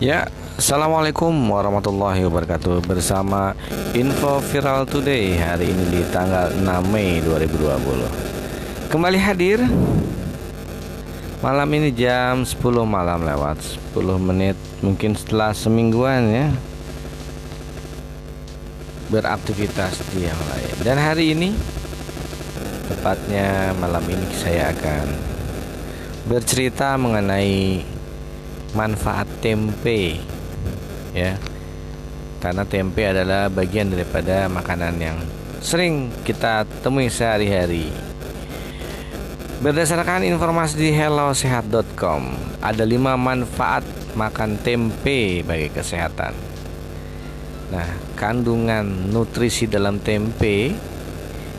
Ya, Assalamualaikum warahmatullahi wabarakatuh. Bersama Info Viral Today Hari ini di tanggal 6 Mei 2020 Kembali hadir Malam ini jam 10 malam lewat 10 menit Mungkin setelah semingguan ya Beraktivitas di yang lain. Dan hari ini Tepatnya malam ini saya akan Bercerita mengenai manfaat tempe ya. Karena tempe adalah bagian daripada makanan yang sering kita temui sehari-hari. Berdasarkan informasi di hellosehat.com ada lima manfaat makan tempe bagi kesehatan. Nah kandungan nutrisi dalam tempe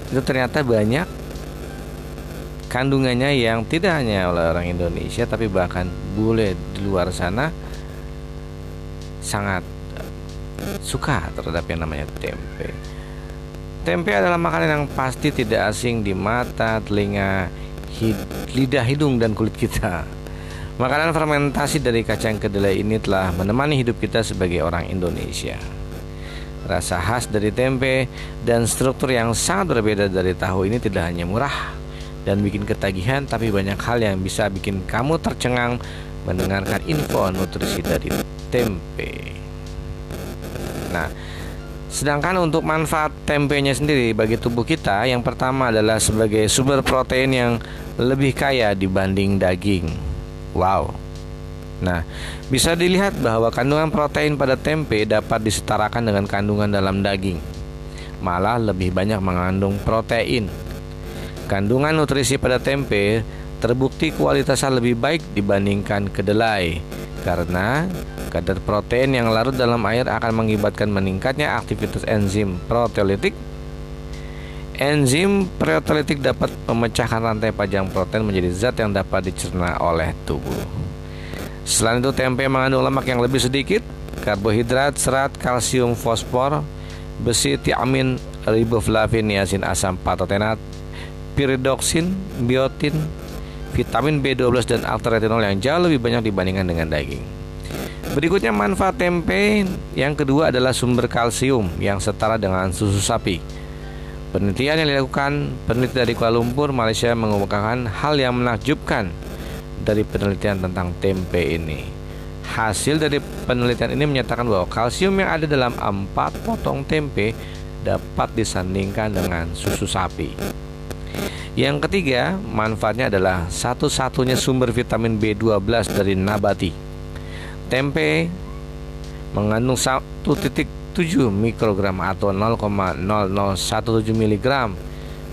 itu ternyata banyak kandungannya yang tidak hanya oleh orang Indonesia tapi bahkan bule di luar sana sangat suka terhadap yang namanya tempe. Tempe adalah makanan yang pasti tidak asing di mata, telinga, hid, lidah, hidung dan kulit kita. Makanan fermentasi dari kacang kedelai ini telah menemani hidup kita sebagai orang Indonesia. Rasa khas dari tempe dan struktur yang sangat berbeda dari tahu ini tidak hanya murah, dan bikin ketagihan tapi banyak hal yang bisa bikin kamu tercengang mendengarkan info nutrisi dari tempe. Nah, sedangkan untuk manfaat tempenya sendiri bagi tubuh kita yang pertama adalah sebagai sumber protein yang lebih kaya dibanding daging. Wow. Nah, bisa dilihat bahwa kandungan protein pada tempe dapat disetarakan dengan kandungan dalam daging. Malah lebih banyak mengandung protein Kandungan nutrisi pada tempe terbukti kualitasnya lebih baik dibandingkan kedelai karena kadar protein yang larut dalam air akan mengibatkan meningkatnya aktivitas enzim proteolitik. Enzim proteolitik dapat memecahkan rantai panjang protein menjadi zat yang dapat dicerna oleh tubuh. Selain itu tempe mengandung lemak yang lebih sedikit, karbohidrat, serat, kalsium, fosfor, besi, tiamin, riboflavin, niacin, asam patotenat, piridoksin, biotin, vitamin B12 dan alter retinol yang jauh lebih banyak dibandingkan dengan daging. Berikutnya manfaat tempe yang kedua adalah sumber kalsium yang setara dengan susu sapi. Penelitian yang dilakukan peneliti dari Kuala Lumpur, Malaysia mengungkapkan hal yang menakjubkan dari penelitian tentang tempe ini. Hasil dari penelitian ini menyatakan bahwa kalsium yang ada dalam empat potong tempe dapat disandingkan dengan susu sapi. Yang ketiga, manfaatnya adalah satu-satunya sumber vitamin B12 dari nabati. Tempe mengandung 1.7 mikrogram atau 0,0017 mg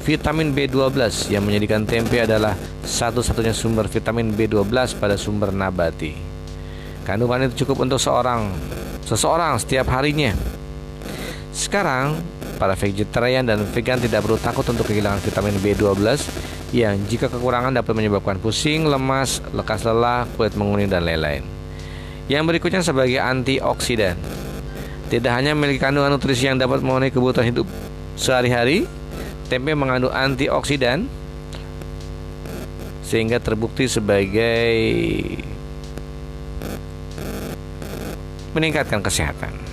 vitamin B12 yang menjadikan tempe adalah satu-satunya sumber vitamin B12 pada sumber nabati. Kandungan itu cukup untuk seorang seseorang setiap harinya. Sekarang Para vegetarian dan vegan tidak perlu takut untuk kehilangan vitamin B12 yang jika kekurangan dapat menyebabkan pusing, lemas, lekas lelah, kulit menguning dan lain-lain. Yang berikutnya sebagai antioksidan. Tidak hanya memiliki kandungan nutrisi yang dapat memenuhi kebutuhan hidup sehari-hari, tempe mengandung antioksidan sehingga terbukti sebagai meningkatkan kesehatan.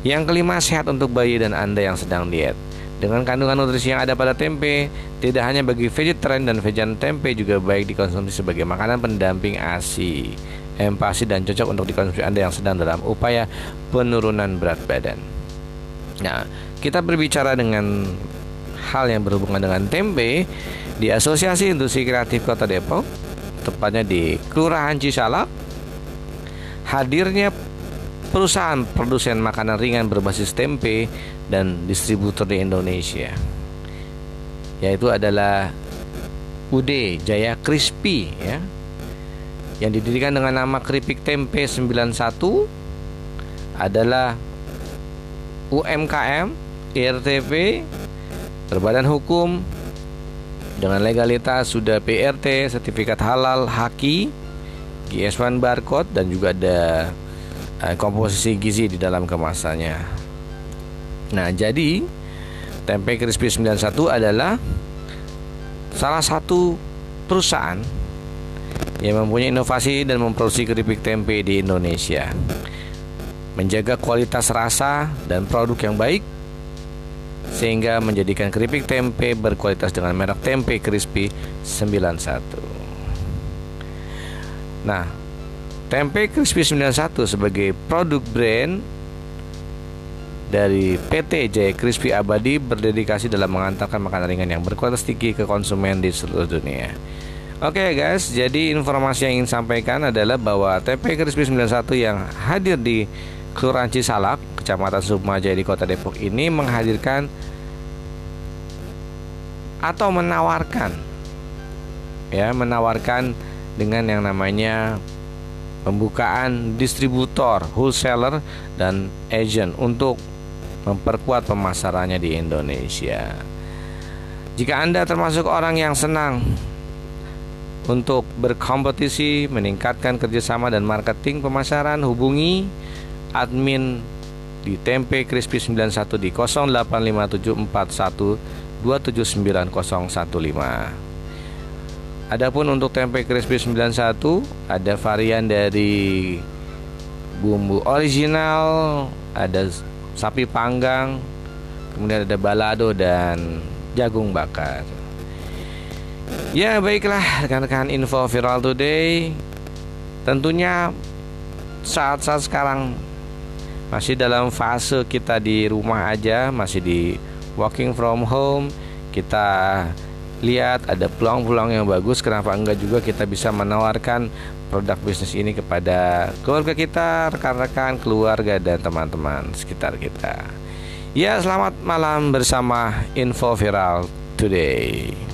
Yang kelima, sehat untuk bayi dan Anda yang sedang diet. Dengan kandungan nutrisi yang ada pada tempe, tidak hanya bagi vegetarian dan vegan tempe juga baik dikonsumsi sebagai makanan pendamping ASI, empasi dan cocok untuk dikonsumsi Anda yang sedang dalam upaya penurunan berat badan. Nah, kita berbicara dengan hal yang berhubungan dengan tempe di Asosiasi Industri Kreatif Kota Depok, tepatnya di Kelurahan Cisalak. Hadirnya perusahaan produsen makanan ringan berbasis tempe dan distributor di Indonesia yaitu adalah UD Jaya Crispy ya yang didirikan dengan nama keripik tempe 91 adalah UMKM IRTP berbadan hukum dengan legalitas sudah PRT sertifikat halal haki GS1 barcode dan juga ada uh, komposisi gizi di dalam kemasannya. Nah, jadi tempe crispy 91 adalah salah satu perusahaan yang mempunyai inovasi dan memproduksi keripik tempe di Indonesia. Menjaga kualitas rasa dan produk yang baik sehingga menjadikan keripik tempe berkualitas dengan merek tempe crispy 91. Nah, tempe crispy 91 sebagai produk brand dari PT Jaya Crispy Abadi berdedikasi dalam mengantarkan makanan ringan yang berkualitas tinggi ke konsumen di seluruh dunia. Oke okay guys, jadi informasi yang ingin sampaikan adalah bahwa TP Crispy 91 yang hadir di Kelurahan Cisalak, Kecamatan Sukmajaya di Kota Depok ini menghadirkan atau menawarkan ya, menawarkan dengan yang namanya pembukaan distributor, wholesaler dan agent untuk memperkuat pemasarannya di Indonesia. Jika Anda termasuk orang yang senang untuk berkompetisi, meningkatkan kerjasama dan marketing pemasaran, hubungi admin di Tempe Crispy 91 di 085741 Adapun untuk tempe crispy 91 ada varian dari bumbu original, ada sapi panggang, kemudian ada balado dan jagung bakar. Ya baiklah rekan-rekan info viral today Tentunya saat-saat sekarang masih dalam fase kita di rumah aja Masih di working from home Kita lihat ada peluang-peluang yang bagus Kenapa enggak juga kita bisa menawarkan produk bisnis ini kepada keluarga kita, rekan-rekan, keluarga dan teman-teman sekitar kita. Ya, selamat malam bersama Info Viral Today.